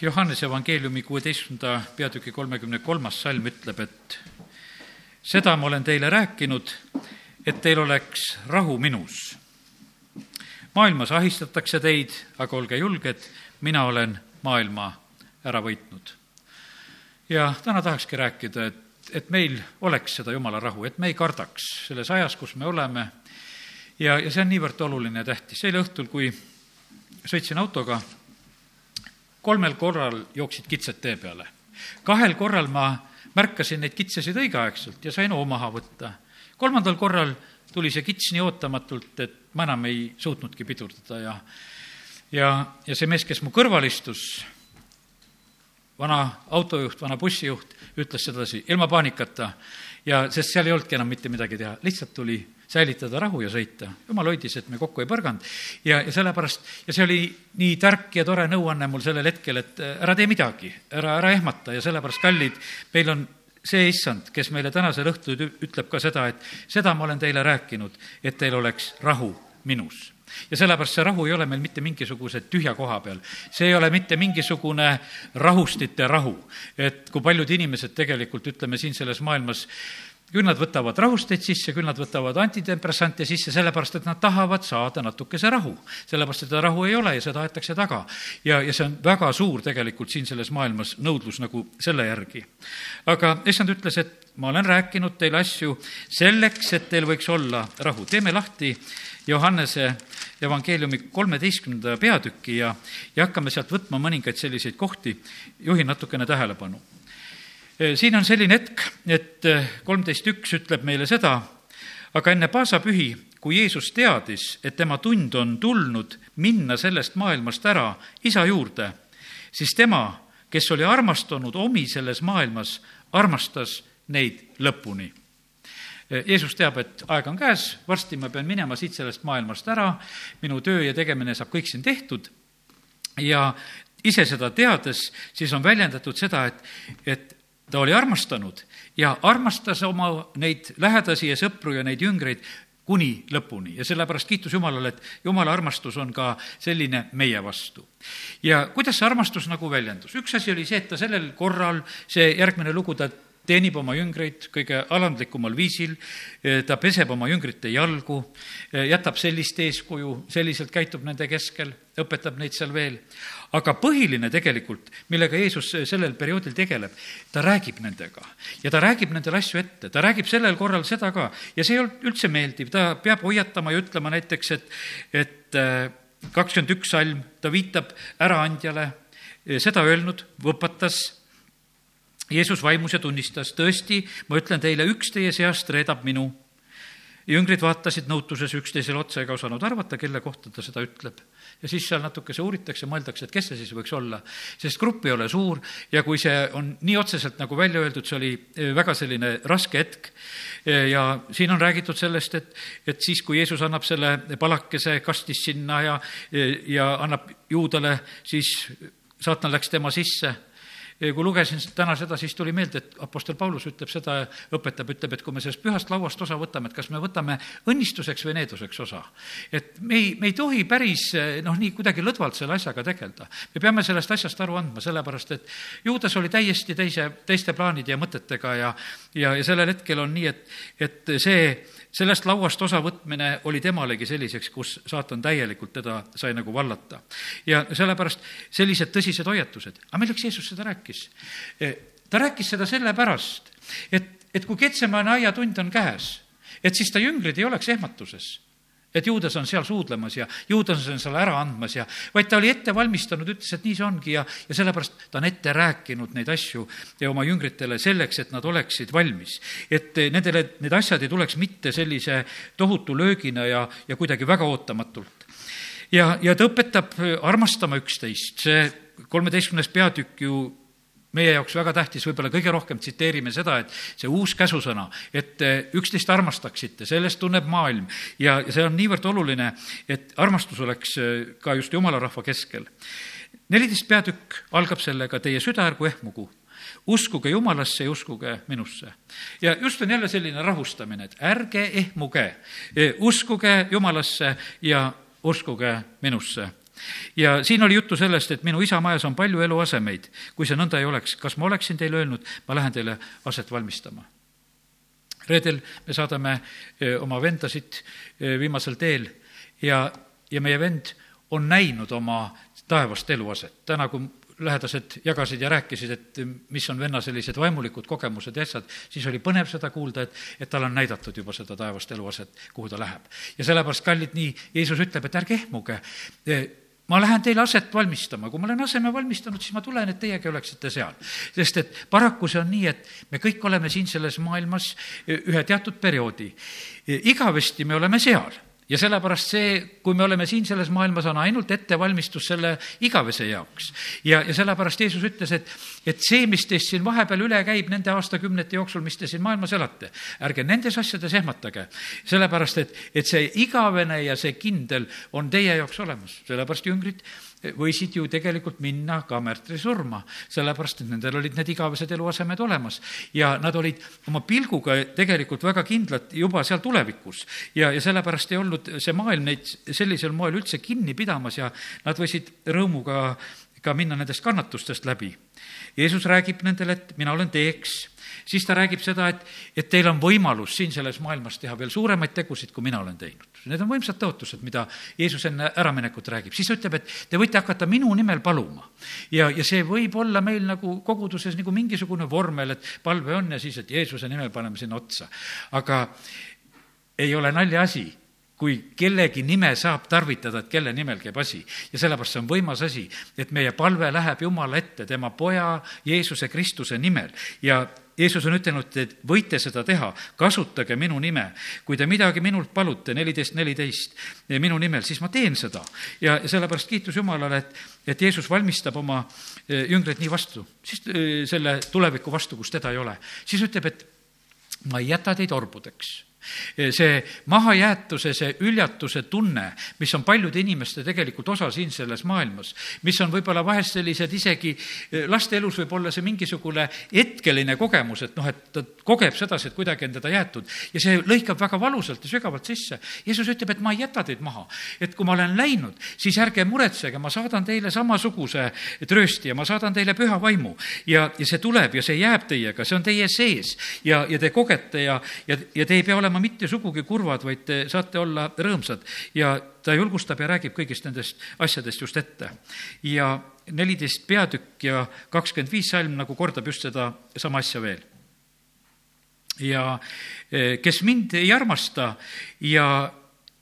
Johannese evangeeliumi kuueteistkümnenda peatüki kolmekümne kolmas salm ütleb, et seda ma olen teile rääkinud, et teil oleks rahu minus. maailmas ahistatakse teid, aga olge julged, mina olen maailma ära võitnud. ja täna tahakski rääkida, et, et meil oleks seda jumala rahu, et me ei kardaks selles ajas, kus me oleme. ja, ja see on niivõrd oluline ja tähtis. eile õhtul, kui sõitsin autoga kolmel korral jooksid kitsed tee peale. kahel korral ma märkasin neid kitsesid õigeaegselt ja sain hoo maha võtta. kolmandal korral tuli see kits nii ootamatult, et ma enam ei suutnudki pidurdada ja ja, ja see mees, kes mu kõrval istus, vana autojuht, vana bussijuht, ütles sedasi ilma paanikata ja sest seal ei olnudki enam mitte midagi teha, lihtsalt tuli säilitada rahu ja sõita. jumal hoidis, et me kokku ei põrganud ja, ja sellepärast, ja see oli nii tark ja tore nõuanne mul sellel hetkel, et äh, ära tee midagi, ära, ära ehmata ja sellepärast, kallid, meil on see issand, kes meile tänasel õhtul ütleb ka seda, et seda ma olen teile rääkinud, et teil oleks rahu minus ja sellepärast see rahu ei ole meil mitte mingisuguse tühja koha peal. see ei ole mitte mingisugune rahustite rahu, et kui paljud inimesed tegelikult, ütleme siin selles maailmas küll nad võtavad rahusteid sisse, küll nad võtavad antidepressante sisse, sellepärast et nad tahavad saada natukese rahu. sellepärast, et seda rahu ei ole ja seda aetakse taga. ja, ja see on väga suur tegelikult siin selles maailmas nõudlus nagu selle järgi. aga issand ütles, et ma olen rääkinud teile asju selleks, et teil võiks olla rahu. teeme lahti Johannese evangeeliumi kolmeteistkümnenda peatüki ja, ja hakkame sealt võtma mõningaid selliseid kohti, juhin natukene tähelepanu Äh, siin on selline hetk, et äh, kolmteist üks ütleb meile seda, aga enne paasapühi, kui Jeesus teadis, et tema tund on tulnud minna sellest maailmast ära isa juurde, siis tema, kes oli armastanud omi selles maailmas, armastas neid lõpuni. Jeesus teab, et aeg on käes, varsti ma pean minema siit sellest maailmast ära, minu töö ja tegemine saab kõik siin tehtud ja ise seda teades, siis on väljendatud seda, et, et ta oli armastanud ja armastas oma neid lähedasi ja sõpru ja neid jüngreid kuni lõpuni ja sellepärast kiitus Jumalale, et Jumala armastus on ka selline meie vastu. ja kuidas see armastus nagu väljendus? üks asi oli see, et ta sellel korral, see järgmine lugu, ta teenib oma jüngreid kõige alandlikumal viisil, ta peseb oma jüngrite jalgu, jätab sellist eeskuju, selliselt käitub nende keskel, õpetab neid seal veel aga põhiline tegelikult, millega Jeesus sellel perioodil tegeleb, ta räägib nendega. Ja ta räägib nendele asju ette, ta räägib sellel korral seda ka. Ja see ei olnud üldse meeldiv, ta peab hoiatama ja ütlema näiteks, et, et äh, kakskümmend üks salm, ta viitab äraandjale, seda öelnud, võpatas Jeesus vaimus ja tunnistas, tõesti, ma ütlen teile, üks teie seast reedab minu jüngrid vaatasid nõutuses üksteisele otsa ega osanud arvata, kelle kohta ta seda ütleb. ja siis seal natukese uuritakse, mõeldakse, et kes see siis võiks olla, sest grupp ei ole suur ja kui see on nii otseselt nagu välja öeldud, see oli eh, väga selline raske hetk. Eh, ja siin on räägitud sellest, et, et siis, kui Jeesus annab selle palakese kastis sinna ja, eh, ja annab juudale, siis saatan läks tema sisse kui lugesin täna seda, siis tuli meelde, et Apostel Paulus ütleb seda, õpetab, ütleb, et kui me sellest pühast lauast osa võtame, et kas me võtame õnnistuseks või needuseks osa. et me ei, me ei tohi päris noh, nii kuidagi lõdvalt selle asjaga tegeleda. me peame sellest asjast aru andma, sellepärast et juudas oli täiesti teise, teiste plaanide ja mõtetega ja, ja, ja sellel hetkel on nii, et, et see sellest lauast osavõtmine oli temalegi selliseks, kus saatan täielikult teda sai nagu vallata. ja sellepärast sellised tõsised hoiatused. aga milleks Jeesus seda rääkis? E, ta rääkis seda sellepärast, et, et kui Ketsemane aiatund on käes, et siis ta jüngrid ei oleks ehmatuses et juudas on seal suudlemas ja juudas on seal ära andmas ja, vaid ta oli ette valmistanud, ütles, et nii see ongi ja, ja sellepärast ta on ette rääkinud neid asju ja oma jüngritele selleks, et nad oleksid valmis. et nendele, need asjad ei tuleks mitte sellise tohutu löögina ja, ja kuidagi väga ootamatult. ja, ja ta õpetab armastama üksteist, see kolmeteistkümnes peatükk ju meie jaoks väga tähtis, võib-olla kõige rohkem tsiteerime seda, et see uus käsusõna, et eh, üksteist armastaksite, sellest tunneb maailm ja see on niivõrd oluline, et armastus oleks eh, ka just jumala rahva keskel. neliteist peatükk algab sellega, teie süda ärgu ehmugu uskuge Jumalasse ja uskuge minusse. ja just on jälle selline rahustamine, et ärge ehmuge, eh, uskuge Jumalasse ja uskuge minusse ja siin oli juttu sellest, et minu isa majas on palju eluasemeid. kui see nõnda ei oleks, kas ma oleksin teile öelnud, ma lähen teile aset valmistama? reedel me saadame oma vendasid viimasel teel ja, ja meie vend on näinud oma taevast eluaset. täna, kui lähedased jagasid ja rääkisid, et mis on venna sellised vaimulikud kogemused ja asjad, siis oli põnev seda kuulda, et, et talle on näidatud juba seda taevast eluaset, kuhu ta läheb. ja sellepärast, kallid, nii Jeesus ütleb, et ärge ehmuge, ma lähen teile aset valmistama, kui ma olen aseme valmistanud, siis ma tulen, et teiegi oleksite seal. sest et paraku see on nii, et me kõik oleme siin selles maailmas ühe teatud perioodi. igavesti me oleme seal ja sellepärast see, kui me oleme siin selles maailmas, on ainult ettevalmistus selle igavese jaoks. ja, ja sellepärast Jeesus ütles, et, et see, mis teist siin vahepeal üle käib nende aastakümnete jooksul, mis te siin maailmas elate, ärge nendes asjades ehmatage. sellepärast, et, et see igavene ja see kindel on teie jaoks olemas, sellepärast jüngrid võisid ju tegelikult minna ka märtrisurma, sellepärast et nendel olid need igavesed eluasemed olemas. ja nad olid oma pilguga tegelikult väga kindlad juba seal tulevikus. ja, ja sellepärast ei olnud see maailm neid sellisel moel üldse kinni pidamas ja nad võisid rõõmuga ka minna nendest kannatustest läbi. Jeesus räägib nendele, et mina olen teeks siis ta räägib seda, et, et teil on võimalus siin selles maailmas teha veel suuremaid tegusid, kui mina olen teinud. Need on võimsad tõotused, mida Jeesus enne äraminekut räägib. siis ütleb, et te võite hakata minu nimel paluma. ja, ja see võib olla meil nagu koguduses nagu mingisugune vormel, et palve on ja siis, et Jeesuse nimel paneme sinna otsa. aga ei ole naljaasi kui kellegi nime saab tarvitada, et kelle nimel käib asi. ja sellepärast see on võimas asi, et meie palve läheb Jumala ette tema poja Jeesuse Kristuse nimel ja Jeesus on ütelnud, et võite seda teha, kasutage minu nime. kui te midagi minult palute, neliteist, neliteist, minu nimel, siis ma teen seda. ja sellepärast kiitus Jumalale, et, et Jeesus valmistab oma eh, jüngreid nii vastu, siis eh, selle tuleviku vastu, kus teda ei ole. siis ütleb, et ma ei jäta teid orbudeks see mahajäetuse, see üljatuse tunne, mis on paljude inimeste tegelikult osa siin selles maailmas, mis on võib-olla vahest sellised isegi, eh, laste elus võib olla see mingisugune hetkeline kogemus, et noh, et ta kogeb sedasi, et kuidagi on teda jäetud. Ja see lõikab väga valusalt ja sügavalt sisse. Jeesus ütleb, et ma ei jäta teid maha, et kui ma olen läinud, siis ärge muretsege, ma saadan teile samasuguse tröösti ja ma saadan teile püha vaimu. Ja, ja see tuleb ja see jääb teiega, see on teie sees. Ja, ja te kogete ja, ja, ja te ei pea olema olema mitte sugugi kurvad, vaid te saate olla rõõmsad ja ta julgustab ja räägib kõigist nendest asjadest just ette. ja neliteist peatükk ja kakskümmend viis salm nagu kordab just seda sama asja veel. ja e, kes mind ei armasta ja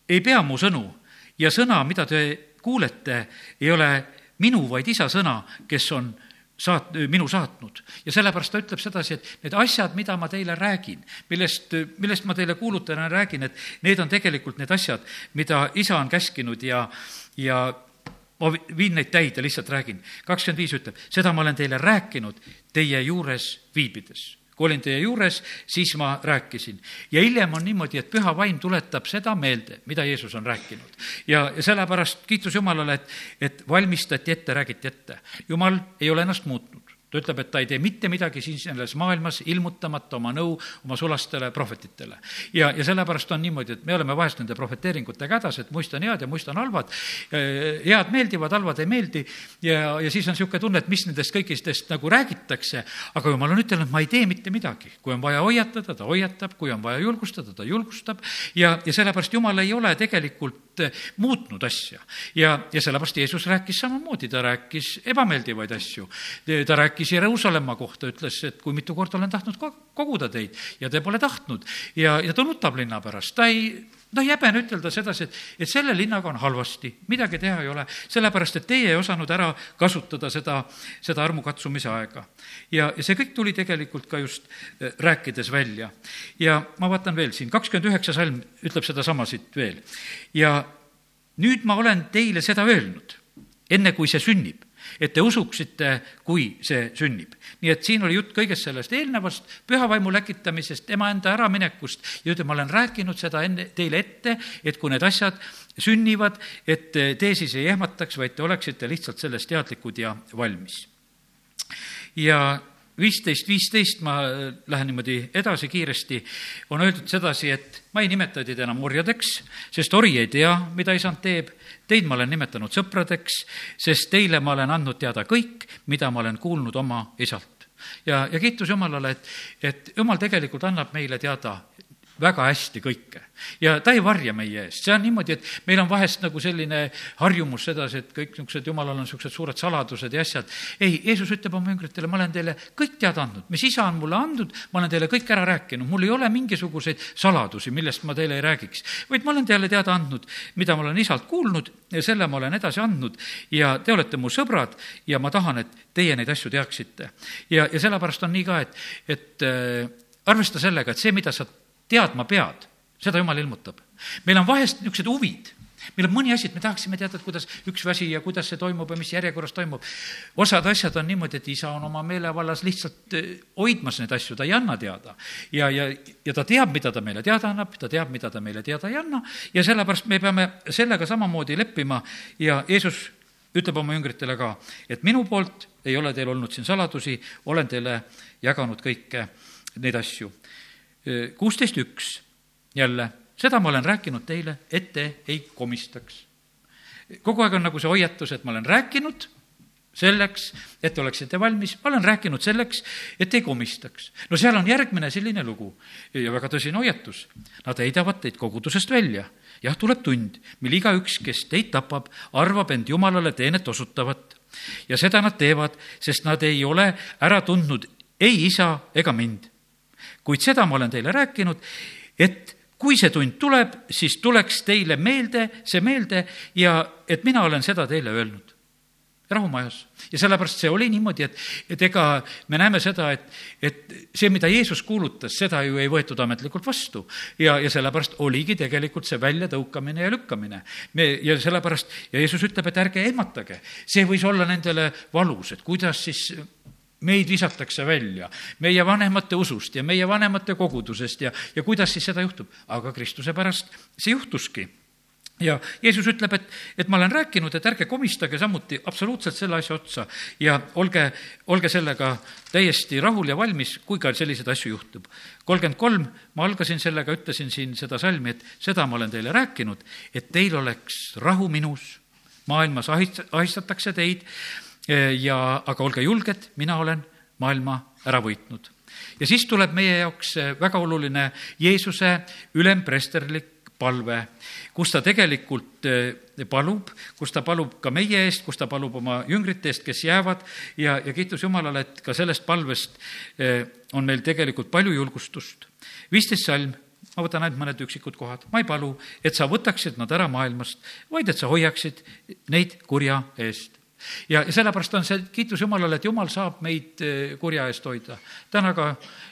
ei pea mu sõnu ja sõna, mida te kuulete, ei ole minu, vaid isa sõna, kes on saat-, minu saatnud. ja sellepärast ta ütleb sedasi, et need asjad, mida ma teile räägin, millest, millest ma teile kuulutajana räägin, et need on tegelikult need asjad, mida isa on käskinud ja, ja ma viin neid täide, lihtsalt räägin. kakskümmend viis ütleb, seda ma olen teile rääkinud teie juures viibides kui olin teie juures, siis ma rääkisin. ja hiljem on niimoodi, et püha vaim tuletab seda meelde, mida Jeesus on rääkinud. ja, sellepärast kiitus Jumalale, et, et valmistati ette, räägiti ette. Jumal ei ole ennast muutnud ta ütleb, et ta ei tee mitte midagi siin selles maailmas, ilmutamata oma nõu oma sulastele prohvetitele. ja, ja sellepärast on niimoodi, et me oleme vahest nende prohveteeringutega hädas, et muistan head ja muistan halvad, head meeldivad, halvad ei meeldi. Ja, ja siis on niisugune tunne, et mis nendest kõikidest nagu räägitakse, aga jumal on ütelnud, ma ei tee mitte midagi. kui on vaja hoiatada, ta hoiatab, kui on vaja julgustada, ta julgustab. Ja, ja sellepärast Jumal ei ole tegelikult muutnud asja. ja, ja sellepärast Jeesus rääkis samamoodi, ta rääkis ebameeldivaid asju, ta rääkis rääkis Jeruusalemma kohta, ütles, et kui mitu korda olen tahtnud koguda teid ja te pole tahtnud ja, ja ta nutab linna pärast, ta ei ta ei häbene ütelda sedasi, et, et selle linnaga on halvasti, midagi teha ei ole, sellepärast et teie ei osanud ära kasutada seda, seda armukatsumise aega. ja, ja see kõik tuli tegelikult ka just äh, rääkides välja. ja ma vaatan veel siin, kakskümmend üheksa salm ütleb sedasama siit veel. ja nüüd ma olen teile seda öelnud, enne kui see sünnib et te usuksite, kui see sünnib. nii et siin oli jutt kõigest sellest eelnevast, püha vaimu läkitamisest, tema enda äraminekust ja ütleme, ma olen rääkinud seda enne, teile ette, et kui need asjad sünnivad, et te siis ei ehmataks, vaid te oleksite lihtsalt sellest teadlikud ja valmis. ja viisteist, viisteist, ma lähen niimoodi edasi kiiresti, on öeldud sedasi, et ma ei nimeta teid enam orjadeks, sest ori ei tea, mida isand teeb. Teid ma olen nimetanud sõpradeks, sest teile ma olen andnud teada kõik, mida ma olen kuulnud oma isalt. ja, ja kiitus Jumalale, et, et Jumal tegelikult annab meile teada väga hästi kõike. ja ta ei varja meie eest, see on niimoodi, et meil on vahest nagu selline harjumus sedasi, et kõik niisugused, jumalal on niisugused suured saladused ja asjad. ei, Jeesus ütleb oma jüngritele, ma olen teile kõik teada andnud, mis isa on mulle andnud, ma olen teile kõik ära rääkinud, mul ei ole mingisuguseid saladusi, millest ma teile ei räägiks, vaid ma olen teile teada andnud, mida ma olen isalt kuulnud ja selle ma olen edasi andnud ja te olete mu sõbrad ja ma tahan, et teie neid asju teaksite. ja, ja sellepärast on nii ka, et, et äh, arvesta sellega, et see, mida sa teadma pead, seda jumal ilmutab. meil on vahest niisugused huvid, meil on mõni asi, et me tahaksime teada, et kuidas üks asi ja kuidas see toimub ja mis järjekorras toimub. osad asjad on niimoodi, et isa on oma meelevallas lihtsalt eh, hoidmas neid asju, ta ei anna teada. ja, ja, ja ta teab, mida ta meile teada annab, ta teab, mida ta meile teada ei anna. Ja sellepärast me peame sellega samamoodi leppima. Ja Jeesus ütleb oma jüngritele ka, et minu poolt ei ole teil olnud siin saladusi, olen teile jaganud kõike neid asju kuusteist üks jälle, seda ma olen rääkinud teile, et te ei komistaks. kogu aeg on nagu see hoiatus, et ma olen rääkinud selleks, et te oleksite valmis, ma olen rääkinud selleks, et ei komistaks. no seal on järgmine selline lugu ja väga tõsine hoiatus. Nad heidavad teid kogudusest välja. jah, tuleb tund, mil igaüks, kes teid tapab, arvab end Jumalale teenet osutavat. ja seda nad teevad, sest nad ei ole ära tundnud ei isa ega mind kuid seda ma olen teile rääkinud, et kui see tund tuleb, siis tuleks teile meelde see meelde ja et mina olen seda teile öelnud rahumajas. ja sellepärast see oli niimoodi, et, et ega me näeme seda, et, et see, mida Jeesus kuulutas, seda ju ei võetud ametlikult vastu. ja, ja sellepärast oligi tegelikult see väljatõukamine ja lükkamine. me, ja sellepärast, ja Jeesus ütleb, et ärge ehmatage. see võis olla nendele valus, et kuidas siis meid visatakse välja meie vanemate usust ja meie vanemate kogudusest ja, ja kuidas siis seda juhtub. aga Kristuse pärast see juhtuski ja Jeesus ütleb, et, et ma olen rääkinud, et ärge komistage samuti absoluutselt selle asja otsa ja olge, olge sellega täiesti rahul ja valmis, kui ka selliseid asju juhtub. kolmkümmend kolm, ma algasin sellega, ütlesin siin seda salmi, et seda ma olen teile rääkinud, et teil oleks rahu minus, maailmas ahist-, ahistatakse teid ja, aga olge julged, mina olen maailma ära võitnud. ja siis tuleb meie jaoks väga oluline Jeesuse ülempresterlik palve, kus ta tegelikult palub, kus ta palub ka meie eest, kus ta palub oma jüngrite eest, kes jäävad ja, ja kiitus Jumalale, et ka sellest palvest on meil tegelikult palju julgustust. viisteist salm ma võtan ainult mõned üksikud kohad. ma ei palu, et sa võtaksid nad ära maailmast, vaid et sa hoiaksid neid kurja eest ja, sellepärast on see kiitus Jumalale, et Jumal saab meid eh, kurja eest hoida. täna ka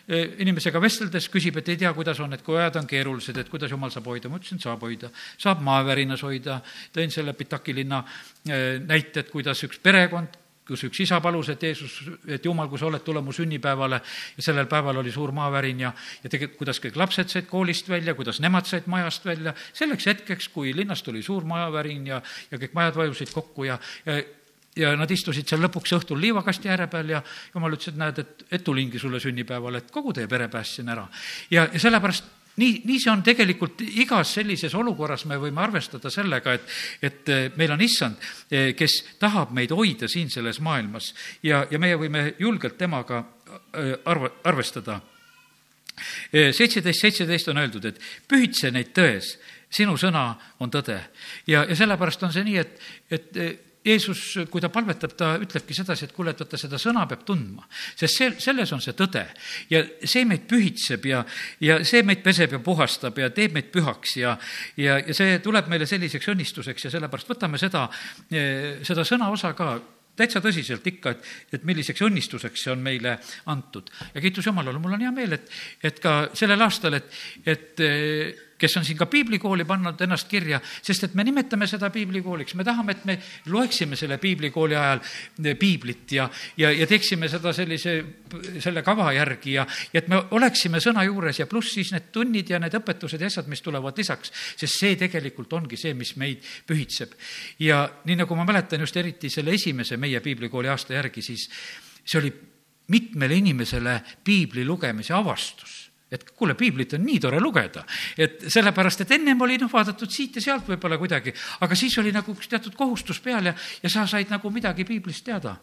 eh, inimesega vesteldes küsib, et ei tea, kuidas on, et kui ajad on keerulised, et kuidas Jumal saab hoida, ma ütlesin, saab hoida. saab maavärinas hoida, tõin selle Pitaki linna eh, näite, et kuidas üks perekond, kus üks isa palus, et Jeesus, et Jumal, kui sa oled, tule mu sünnipäevale ja sellel päeval oli suur maavärin ja, ja tegelikult, kuidas kõik lapsed said koolist välja, kuidas nemad said majast välja, selleks hetkeks, kui linnast tuli suur maavärin ja, ja kõik majad vajusid kokku ja, ja ja nad istusid seal lõpuks õhtul liivakasti ääre peal ja jumal ütles, et näed, et, et tulingi sulle sünnipäeval, et kogu teie pere päästsin ära. ja, ja sellepärast nii, nii see on tegelikult igas sellises olukorras, me võime arvestada sellega, et, et eh, meil on issand, eh, kes tahab meid hoida siin selles maailmas ja, ja meie võime julgelt temaga eh, arva, arvestada. seitseteist, seitseteist on öeldud, et pühitse neid tões, sinu sõna on tõde. ja, ja sellepärast on see nii, et, et Jeesus, kui ta palvetab, ta ütlebki sedasi, et kuule, et vaata, seda sõna peab tundma, sest see, selles on see tõde. ja see meid pühitseb ja, ja see meid peseb ja puhastab ja teeb meid pühaks ja, ja, ja see tuleb meile selliseks õnnistuseks ja sellepärast võtame seda, eh, seda sõna osa ka täitsa tõsiselt ikka, et, et milliseks õnnistuseks see on meile antud. ja kiitus Jumalale, mul on hea meel, et, et ka sellel aastal, et, et eh, kes on siin ka piiblikooli pannud ennast kirja, sest et me nimetame seda piiblikooliks, me tahame, et me loeksime selle piiblikooli ajal eh, piiblit ja, ja, ja teeksime seda sellise, selle kava järgi ja, ja et me oleksime sõna juures ja pluss siis need tunnid ja need õpetused ja asjad, mis tulevad lisaks, sest see tegelikult ongi see, mis meid pühitseb. ja nii, nagu ma mäletan just eriti selle esimese meie piiblikooli aasta järgi, siis see oli mitmele inimesele piibli lugemise avastus et kuule, piiblit on nii tore lugeda, et sellepärast, et ennem oli noh, vaadatud siit ja sealt võib-olla kuidagi, aga siis oli nagu üks teatud kohustus peal ja, ja sa said nagu midagi piiblist teada.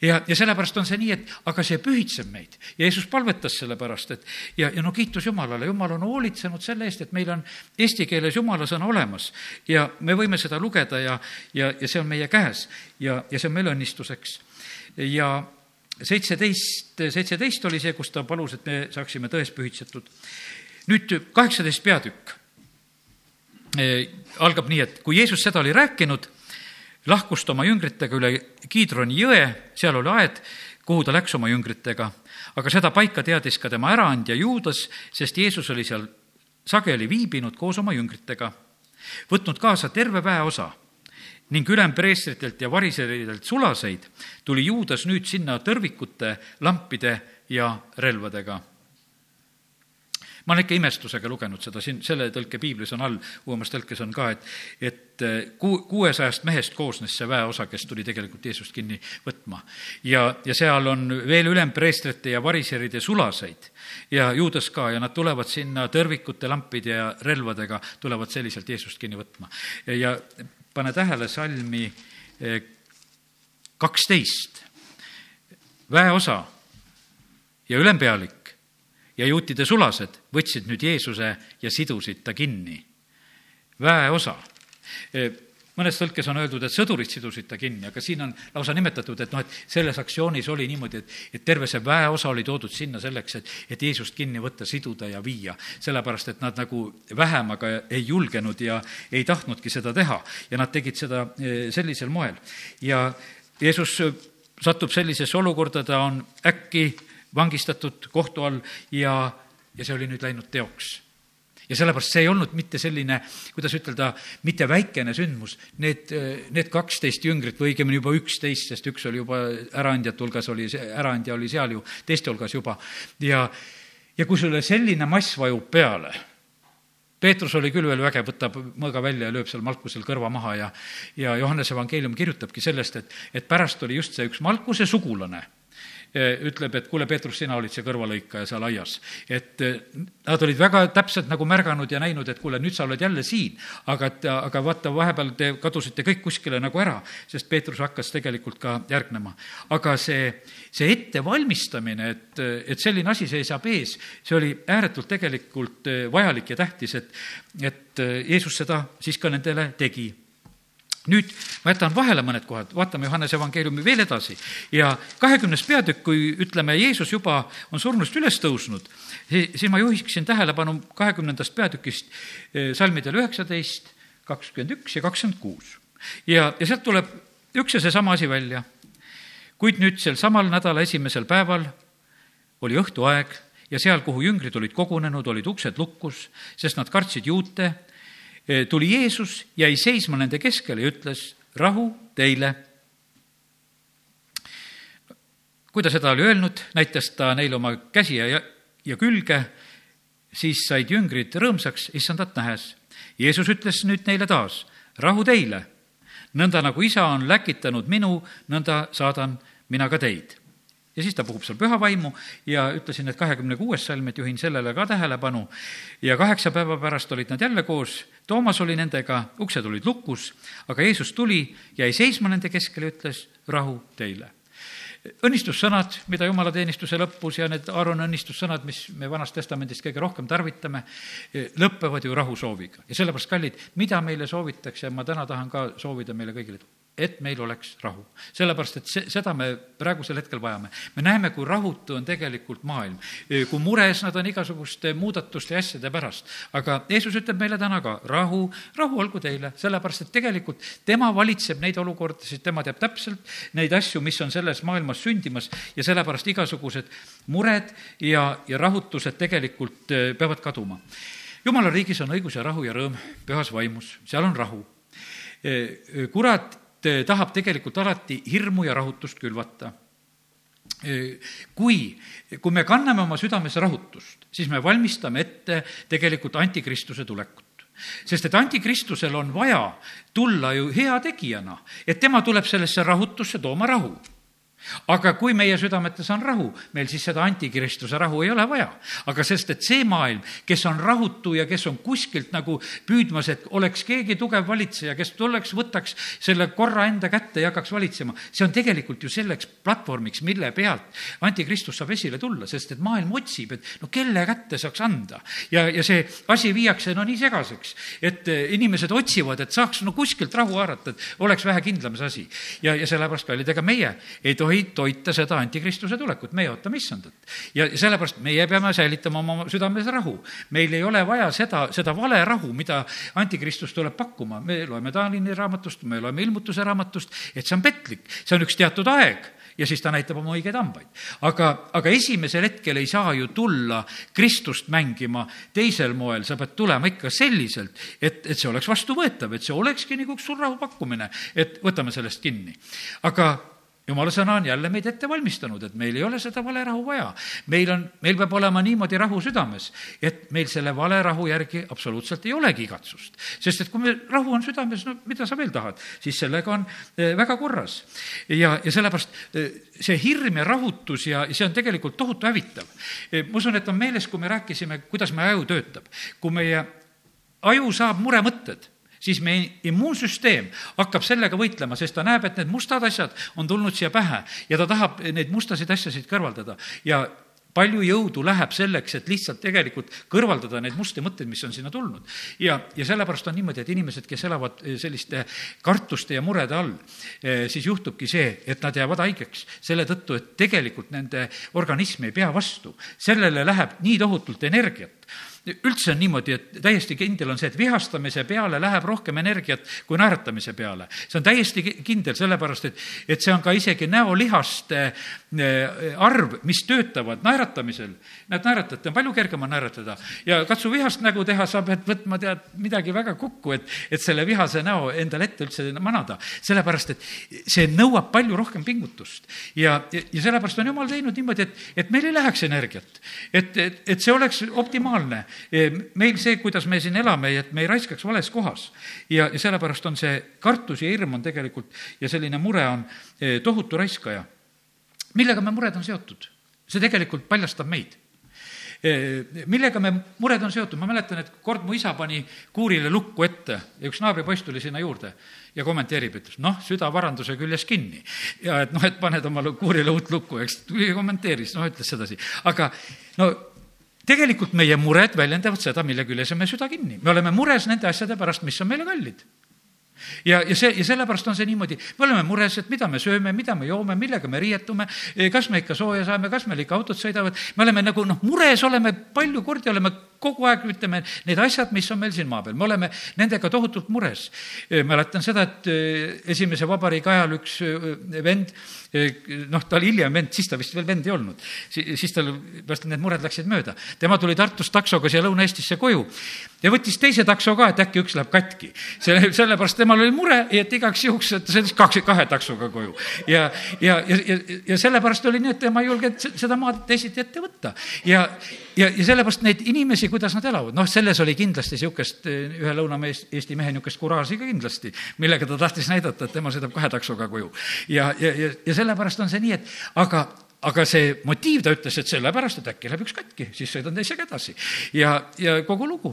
ja, ja sellepärast on see nii, et aga see pühitseb meid. Jeesus palvetas selle pärast, et ja, ja no kiitus Jumalale, Jumal on hoolitsenud selle eest, et meil on eesti keeles Jumala sõna olemas ja me võime seda lugeda ja, ja, ja see on meie käes ja, ja see on meile õnnistuseks. ja seitseteist, seitseteist oli see, kus ta palus, et me saaksime tões pühitsetud. nüüd kaheksateist peatükk e, algab nii, et kui Jeesus seda oli rääkinud, lahkus ta oma jüngritega üle Kiidroni jõe, seal oli aed, kuhu ta läks oma jüngritega. aga seda paika teadis ka tema äraandja Juudas, sest Jeesus oli seal sageli viibinud koos oma jüngritega, võtnud kaasa terve väeosa ning ülempreestritelt ja variseridelt sulaseid, tuli Juudas nüüd sinna tõrvikute, lampide ja relvadega. ma olen ikka imestusega lugenud seda, siin selle tõlke piiblis on all, uuemas tõlkes on ka, et, et ku-, kuuesajast mehest koosnes see väeosa, kes tuli tegelikult Jeesust kinni võtma. ja, ja seal on veel ülempreestrite ja variseride sulaseid ja Juudas ka ja nad tulevad sinna tõrvikute, lampide ja relvadega, tulevad selliselt Jeesust kinni võtma. ja pane tähele salmi eh, kaksteist. väeosa ja ülempealik ja juutide sulased võtsid nüüd Jeesuse ja sidusid ta kinni. väeosa eh, mõnes tõlkes on öeldud, et sõdurid sidusid ta kinni, aga siin on lausa nimetatud, et noh, et selles aktsioonis oli niimoodi, et, et terve see väeosa oli toodud sinna selleks, et, et Jeesust kinni võtta, siduda ja viia. sellepärast, et nad nagu vähem aga ei julgenud ja ei tahtnudki seda teha ja nad tegid seda eh, sellisel moel. ja Jeesus satub sellisesse olukorda, ta on äkki vangistatud kohtu all ja, ja see oli nüüd läinud teoks ja sellepärast see ei olnud mitte selline, kuidas ütelda, mitte väikene sündmus. Need, need kaksteist jüngrit või õigemini juba üksteist, sest üks oli juba äraandjate hulgas, oli, äraandja oli seal ju teiste hulgas juba. ja, ja kui sulle selline mass vajub peale, Peetrus oli küll veel vägev, võtab mõõga välja ja lööb seal Malkusel kõrva maha ja, ja Johannese evangeelium kirjutabki sellest, et, et pärast oli just see üks Malkuse sugulane ütleb, et kuule, Peetrus, sina olid see kõrvalõikaja seal aias. et eh, nad olid väga täpselt nagu märganud ja näinud, et kuule, nüüd sa oled jälle siin, aga et, aga vaata, vahepeal te kadusite kõik kuskile nagu ära, sest Peetrus hakkas tegelikult ka järgnema. aga see, see ettevalmistamine, et, et selline asi seisab ees, see oli ääretult tegelikult eh, vajalik ja tähtis, et, et eh, Jeesus seda siis ka nendele tegi nüüd ma jätan vahele mõned kohad, vaatame Johannese evangeeliumi veel edasi ja kahekümnes peatükk, kui ütleme, Jeesus juba on surnust üles tõusnud, siis ma juhiksin tähelepanu kahekümnendast peatükist eh, salmidel üheksateist, kakskümmend üks ja kakskümmend kuus. ja, ja sealt tuleb üks ja seesama asi välja. kuid nüüd sel samal nädala esimesel päeval oli õhtuaeg ja seal, kuhu jüngrid olid kogunenud, olid uksed lukus, sest nad kartsid juute tuli Jeesus, jäi seisma nende keskel ja ütles, rahu teile. kui ta seda oli öelnud, näitas ta neile oma käsi ja, ja külge, siis said jüngrid rõõmsaks issandat nähes. Jeesus ütles nüüd neile taas, rahu teile. nõnda nagu isa on läkitanud minu, nõnda saadan mina ka teid ja siis ta puhub seal püha vaimu ja ütlesin, et kahekümne kuues salm, et juhin sellele ka tähelepanu. ja kaheksa päeva pärast olid nad jälle koos, Toomas oli nendega, uksed olid lukus, aga Jeesus tuli, jäi seisma nende keskel ja ütles, rahu teile õnnistussõnad, mida jumalateenistuse lõpus ja need Aaroni õnnistussõnad, mis me Vanast Testamendist kõige rohkem tarvitame, lõpevad ju rahusooviga. ja sellepärast, kallid, mida meile soovitakse, ma täna tahan ka soovida meile kõigile, et meil oleks rahu. sellepärast, et see, seda me praegusel hetkel vajame. me näeme, kui rahutu on tegelikult maailm, kui mures nad on igasuguste muudatuste ja asjade pärast. aga Jeesus ütleb meile täna ka, rahu, rahu olgu teile, sellepärast et tegelikult tema valitseb neid olukordasid, tema teab täpselt neid asju, mis on selles maailmas sündimas ja sellepärast igasugused mured ja, ja rahutused tegelikult eh, peavad kaduma. jumala riigis on õigus ja rahu ja rõõm pühas vaimus, seal on rahu eh, kurat Eh, tahab tegelikult alati hirmu ja rahutust külvata. Eh, kui, kui me kanname oma südames rahutust, siis me valmistame ette tegelikult antikristuse tulekut sest et antikristusel on vaja tulla ju heategijana, et tema tuleb sellesse rahutusse tooma rahu aga kui meie südametes on rahu, meil siis seda antikristuse rahu ei ole vaja. aga sest, et see maailm, kes on rahutu ja kes on kuskilt nagu püüdmas, et oleks keegi tugev valitseja, kes tuleks, võtaks selle korra enda kätte ja hakkaks valitsema, see on tegelikult ju selleks platvormiks, mille pealt antikristus saab esile tulla, sest et maailm otsib, et no kelle kätte saaks anda. ja, ja see asi viiakse no nii segaseks, et inimesed otsivad, et saaks no kuskilt rahu haarata, et oleks vähe kindlam see asi. ja, ja sellepärast, kallid, ega meie ei tohi tohi toita seda antikristuse tulekut, meie ootame issandat. ja sellepärast meie peame säilitama oma südames rahu. meil ei ole vaja seda, seda vale rahu, mida antikristus tuleb pakkuma, me loeme Taanini raamatust, me loeme ilmutuse raamatust, et see on petlik, see on üks teatud aeg ja siis ta näitab oma õigeid hambaid. aga, aga esimesel hetkel ei saa ju tulla Kristust mängima teisel moel, sa pead tulema ikka selliselt, et, et see oleks vastuvõetav, et see olekski nagu üks suur rahu pakkumine, et võtame sellest kinni. aga jumala sõna on jälle meid ette valmistanud, et meil ei ole seda valerahu vaja. meil on, meil peab olema niimoodi rahu südames, et meil selle valerahu järgi absoluutselt ei olegi igatsust. sest et kui meil rahu on südames, no mida sa veel tahad, siis sellega on eh, väga korras. ja, ja sellepärast eh, see hirm ja rahutus ja see on tegelikult tohutu hävitav. Eh, ma usun, et on meeles, kui me rääkisime, kuidas meie aju töötab. kui meie aju saab muremõtted siis meie immuunsüsteem hakkab sellega võitlema, sest ta näeb, et need mustad asjad on tulnud siia pähe ja ta tahab neid mustasid asjasid kõrvaldada ja palju jõudu läheb selleks, et lihtsalt tegelikult kõrvaldada neid musti mõtteid, mis on sinna tulnud. ja, ja sellepärast on niimoodi, et inimesed, kes elavad eh, selliste kartuste ja murede all, eh, siis juhtubki see, et nad jäävad haigeks selle tõttu, et tegelikult nende organism ei pea vastu. sellele läheb nii tohutult energiat üldse on niimoodi, et täiesti kindel on see, et vihastamise peale läheb rohkem energiat kui naeratamise peale. see on täiesti kindel, sellepärast et, et see on ka isegi näolihaste eh, arv, mis töötavad naeratamisel. näed, naeratajat on palju kergem on naeratada ja katsu vihast nägu teha, sa pead võtma, tead, midagi väga kokku, et, et selle vihase näo endale ette üldse manada. sellepärast, et see nõuab palju rohkem pingutust. ja, ja, ja sellepärast on jumal teinud niimoodi, et, et meil ei läheks energiat. et, et, et see oleks optimaalne meil see, kuidas me siin elame, et me ei raiskaks vales kohas. ja, ja sellepärast on see kartus ja hirm on tegelikult ja selline mure on e, tohutu raiskaja. millega me mured on seotud? see tegelikult paljastab meid e, millega me mured on seotud, ma mäletan, et kord mu isa pani kuurile lukku ette ja üks naabripoiss tuli sinna juurde ja kommenteerib, ütles noh, süda varanduse küljes kinni. ja et noh, et paned omale kuurile uut lukku, eks, kommenteeris, noh, ütles sedasi. aga no tegelikult meie mured väljendavad seda, mille küljes on meie süda kinni. me oleme mures nende asjade pärast, mis on meile kallid. Ja, ja see, ja sellepärast on see niimoodi, me oleme mures, et mida me sööme, mida me joome, millega me riietume, kas me ikka sooja saame, kas meil ikka autod sõidavad, me oleme nagu noh, mures oleme palju kordi, oleme kogu aeg, ütleme, need asjad, mis on meil siin maa peal, me oleme nendega tohutult mures. mäletan seda, et esimese vabariigi ajal üks vend noh, ta oli hiljem vend, siis ta vist veel vend ei olnud. siis tal, pärast need mured läksid mööda. tema tuli Tartust taksoga siia Lõuna-Eestisse koju ja võttis teise takso ka, et äkki üks läheb katki. selle, sellepärast temal oli mure, et igaks juhuks, et ta sõitis kaks, kahe taksoga koju. ja, ja, ja, ja, ja sellepärast oli nii, et tema ei julgenud seda maad teisiti ette võtta. ja, ja, ja sellepärast neid inimesi, kuidas nad elavad, noh, selles oli kindlasti niisugust, ühe Lõuna-Eesti mehe niisugust kuraaži ka kindlasti, millega ta tahtis näidata, et tema sõidab kahe taksoga koju. ja, ja, ja, ja sellepärast on see nii, et aga aga see motiiv, ta ütles, et sellepärast, et äkki läheb üks katki, siis sõidan teisega edasi. ja, ja kogu lugu.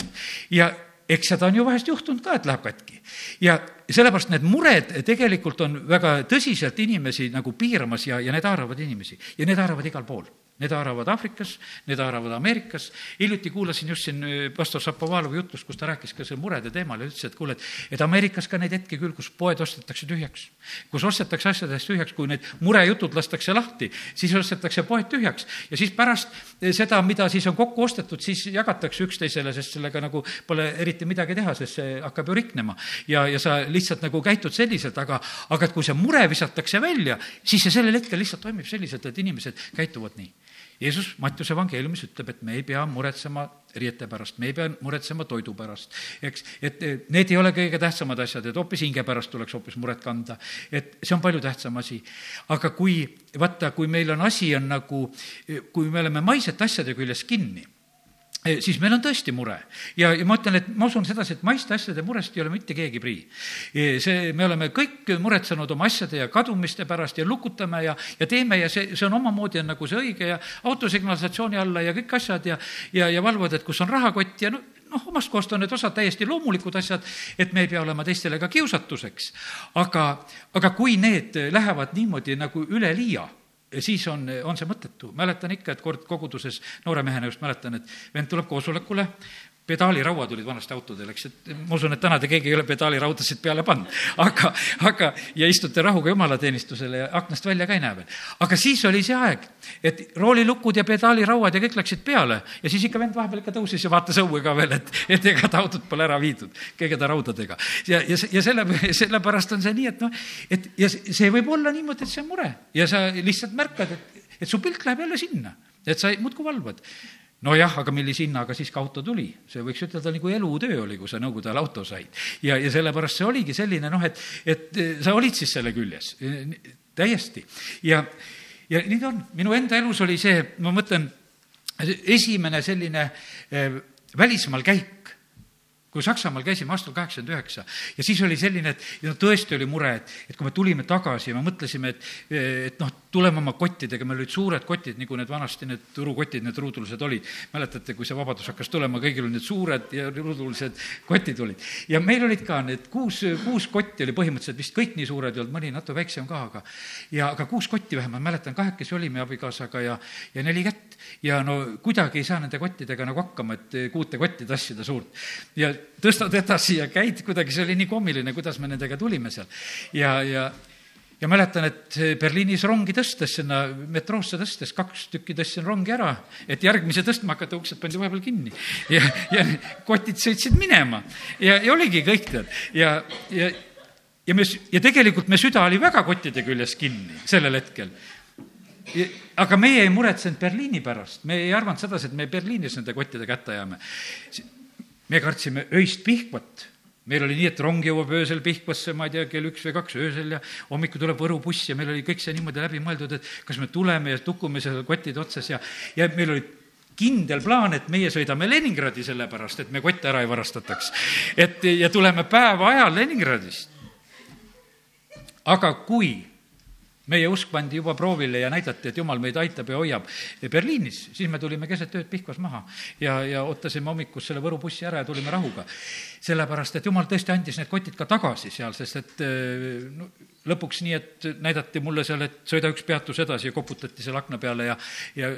ja eks seda on ju vahest juhtunud ka, et läheb katki. ja sellepärast need mured tegelikult on väga tõsiselt inimesi nagu piiramas ja, ja need haaravad inimesi ja need haaravad igal pool Need haaravad Aafrikas, need haaravad Ameerikas. hiljuti kuulasin just siin äh, pastor Šapovalovi jutlust, kus ta rääkis ka selle murede teemal ja ütles, et kuule, et, et Ameerikas ka neid hetki küll, kus poed ostetakse tühjaks. kus ostetakse asjadest tühjaks, kui need murejutud lastakse lahti, siis ostetakse poed tühjaks ja siis pärast äh, seda, mida siis on kokku ostetud, siis jagatakse üksteisele, sest sellega nagu pole eriti midagi teha, sest see hakkab ju riknema. ja, ja sa lihtsalt nagu käitud selliselt, aga, aga et kui see mure visatakse välja, siis see sellel hetkel lihtsalt toimib selliselt, et inimesed käituvad nii Jeesus Mattiuse evangeeliumis ütleb, et me ei pea muretsema riiete pärast, me ei pea muretsema toidu pärast, eks, et need ei ole kõige tähtsamad asjad, et hoopis hinge pärast tuleks hoopis muret kanda. et see on palju tähtsam asi. aga kui, vaata, kui meil on asi, on nagu, kui me oleme maisete asjade küljes kinni, siis meil on tõesti mure ja, ja ma ütlen, et ma usun sedasi, et maiste asjade murest ei ole mitte keegi prii. see, me oleme kõik muretsenud oma asjade ja kadumiste pärast ja lukutame ja, ja teeme ja see, see on omamoodi on nagu see õige ja autosignalisatsiooni alla ja kõik asjad ja, ja, ja valvavad, et kus on rahakott ja no, noh, omast kohast on need osad täiesti loomulikud asjad, et me ei pea olema teistele ka kiusatuseks. aga, aga kui need lähevad niimoodi nagu üleliia siis on, on see mõttetu. mäletan ikka, et kord koguduses noore mehena just mäletan, et vend tuleb koosolekule, pedaalirauad olid vanasti autodel, eks, et ma usun, et täna te keegi ei ole pedaaliraudasid peale pannud. aga, aga, ja istute rahuga jumalateenistusele ja aknast välja ka ei näe veel. aga siis oli see aeg, et roolilukud ja pedaalirauad ja kõik läksid peale ja siis ikka vend vahepeal ikka tõusis ja vaatas õue ka veel, et, et ega ta autot pole ära viidud, kõigede raudadega. ja, ja, ja selle, sellepärast on see nii, et noh, et ja see võib olla niimoodi, et see on mure ja sa lihtsalt märkad, et, et su pilk läheb jälle sinna, et sa muudkui valvad nojah, aga millise hinnaga siis ka auto tuli, see võiks ütelda nagu elutöö oli, kui sa Nõukogude ajal auto said. ja, ja sellepärast see oligi selline noh, et, et sa olid siis selle küljes, täiesti. ja, ja nii ta on, minu enda elus oli see, ma mõtlen, esimene selline eh, välismaal käik, kui Saksamaal käisime aastal kaheksakümmend üheksa ja siis oli selline, et no tõesti oli mure, et, et kui me tulime tagasi ja me mõtlesime, et, et noh, tuleme oma kottidega, meil olid suured kotid, nagu need vanasti need turukotid, need ruudulised olid. mäletate, kui see vabadus hakkas tulema, kõigil olid need suured ja ruudulised kotid olid. ja meil olid ka need kuus, kuus kotti oli põhimõtteliselt vist kõik nii suured ei olnud, mõni natuke väiksem ka, aga ja, aga kuus kotti vähemalt, mäletan, kahekesi olime abikaasaga ja, ja neli kätt. ja no kuidagi ei saa nende kottidega nagu hakkama, et kuute kotti tassida suurt. ja tõstad edasi ja käid kuidagi, see oli nii kommiline, kuidas me nendega tulime seal. ja, ja, ja mäletan, et Berliinis rongi tõstes, sinna metroosse tõstes, kaks tükki tõstsin rongi ära, et järgmise tõstma hakata, uksed pandi vahepeal kinni. ja, ja kotid sõitsid minema. Ja, ja oligi kõik tead. Ja, ja ja me, ja tegelikult me süda oli väga kottide küljes kinni sellel hetkel. Aga meie ei muretsenud Berliini pärast, me ei arvanud sedasi, et me Berliinis nende kottidega hätta jääme me kartsime öist Pihkvat meil oli nii, et rong jõuab öösel Pihkvasse, ma ei tea, kell üks või kaks öösel ja hommikul tuleb Võru buss ja meil oli kõik see niimoodi läbi mõeldud, et kas me tuleme ja tukume seal kottide otsas ja, ja meil oli kindel plaan, et meie sõidame Leningradi sellepärast, et me kotte ära ei varastataks. et ja tuleme päeva ajal Leningradist. aga kui meie usk pandi juba proovile ja näidati, et jumal meid aitab ja hoiab. Berliinis, siis me tulime keset ööd Pihkvas maha ja, ja ootasime hommikus selle Võru bussi ära ja tulime rahuga. sellepärast, et jumal tõesti andis need kotid ka tagasi seal, sest et no, lõpuks nii, et näidati mulle seal, et sõida üks peatus edasi ja koputati selle akna peale ja, ja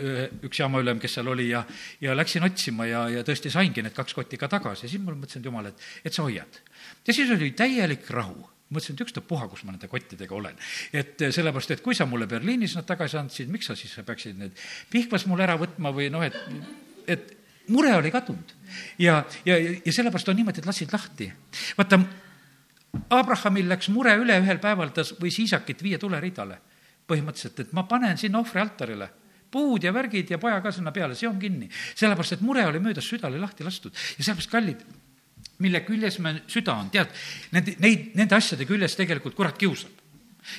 üks jaamaülem, kes seal oli ja, ja läksin otsima ja, ja tõesti saingi need kaks kotti ka tagasi ja siis ma mõtlesin, et jumal, et, et sa hoiad. ja siis oli täielik rahu mõtlesin, et ükstapuha, kus ma nende kottidega olen. et eh, sellepärast, et kui sa mulle Berliinis nad tagasi andsid, miks sa siis peaksid need Pihkvas mul ära võtma või noh, et, et mure oli kadunud. ja, ja, ja sellepärast on niimoodi, et lasid lahti. vaata, Abrahamil läks mure üle ühel päeval, ta võis Iisakit viia tuleridale. põhimõtteliselt, et ma panen sinna ohvrialtarile puud ja värgid ja paja ka sinna peale, see on kinni. sellepärast, et mure oli möödas, süda oli lahti lastud ja sellepärast, kallid, mille küljes me süda on, tead, need, neid, nende asjade küljes tegelikult kurat kiusab.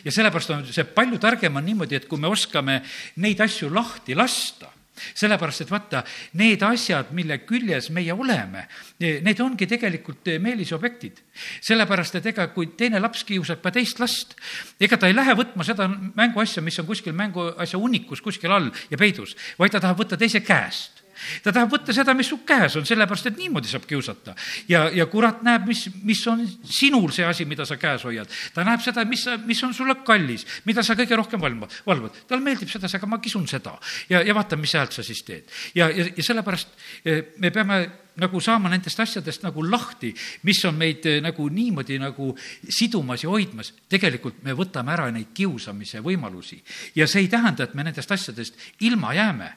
ja sellepärast on see palju targem on niimoodi, et kui me oskame neid asju lahti lasta, sellepärast et vaata, need asjad, mille küljes meie oleme, need ongi tegelikult meelisobjektid. sellepärast, et ega kui teine laps kiusab ka teist last, ega ta ei lähe võtma seda mänguasja, mis on kuskil mänguasja hunnikus kuskil all ja peidus, vaid ta tahab võtta teise käest ta tahab võtta seda, mis su käes on, sellepärast et niimoodi saab kiusata. ja, ja kurat näeb, mis, mis on sinul see asi, mida sa käes hoiad. ta näeb seda, mis mis on sulle kallis, mida sa kõige rohkem valvad, valvad. talle meeldib sedasi, aga ma kisun seda. ja, ja vaata, mis häält sa siis teed. ja, ja, ja sellepärast eh, me peame nagu saama nendest asjadest nagu lahti, mis on meid eh, nagu niimoodi nagu sidumas ja hoidmas. tegelikult me võtame ära neid kiusamise võimalusi ja see ei tähenda, et me nendest asjadest ilma jääme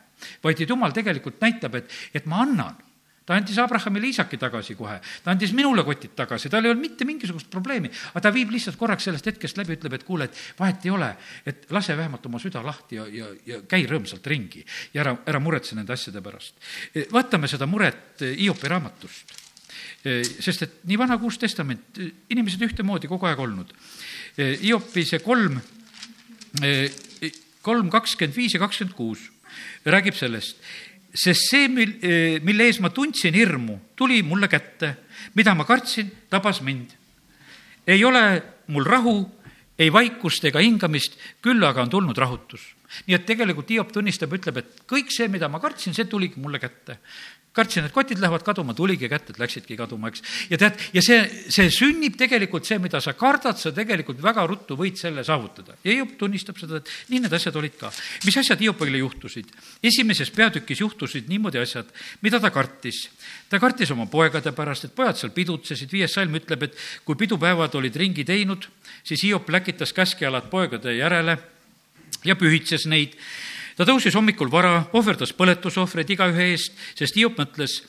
vaid et jumal tegelikult näitab, et, et ma annan ta andis Abrahamile Iisaki tagasi kohe, ta andis minule kotid tagasi, tal ei olnud mitte mingisugust probleemi, aga ta viib lihtsalt korraks sellest hetkest läbi, ütleb, et kuule, et vahet ei ole, et lase vähemalt oma süda lahti ja, ja, ja käi rõõmsalt ringi ja ära, ära muretse nende asjade pärast. vaatame seda muret Hiopi raamatust. sest et nii vana kui uus testament, inimesed ühtemoodi kogu aeg olnud. Hiopi see kolm, kolm kakskümmend viis ja kakskümmend kuus räägib sellest. sest see, mil, mille ees ma tundsin hirmu, tuli mulle kätte, mida ma kartsin, tabas mind. ei ole mul rahu, ei vaikust ega hingamist, küll aga on tulnud rahutus. Nii et tegelikult Hiop tunnistab, ütleb, et kõik see, mida ma kartsin, see tuligi mulle kätte kartsin, et kotid lähevad kaduma, tuligi kätte, et läksidki kaduma, eks. ja tead, ja see, see sünnib tegelikult see, mida sa kardad, sa tegelikult väga ruttu võid selle saavutada. ja Hiop tunnistab seda, et nii need asjad olid ka. mis asjad Hiopile juhtusid? esimeses peatükis juhtusid niimoodi asjad, mida ta kartis. ta kartis oma poegade pärast, et pojad seal pidutsesid, viies salm ütleb, et kui pidupäevad olid ringi teinud, siis Hiop läkitas käskjalad poegade järele ja pühitses neid ta tõusis hommikul vara, ohverdas põletusohvreid igaühe eest, sest Hiop mõtles,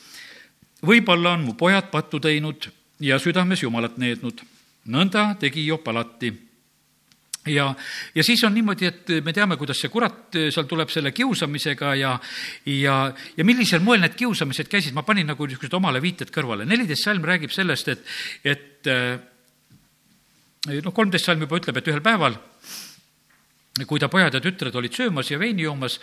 võib-olla on mu pojad pattu teinud ja südames Jumalat neednud. nõnda tegi Hiop alati ja, ja siis on niimoodi, et me teame, kuidas see kurat seal tuleb selle kiusamisega ja, ja, ja millisel moel need kiusamised käisid, ma panin nagu niisugused omale viited kõrvale. neliteist salm räägib sellest, et, et noh, kolmteist salm juba ütleb, et ühel päeval kui ta pojad ja tütred olid söömas ja veini joomas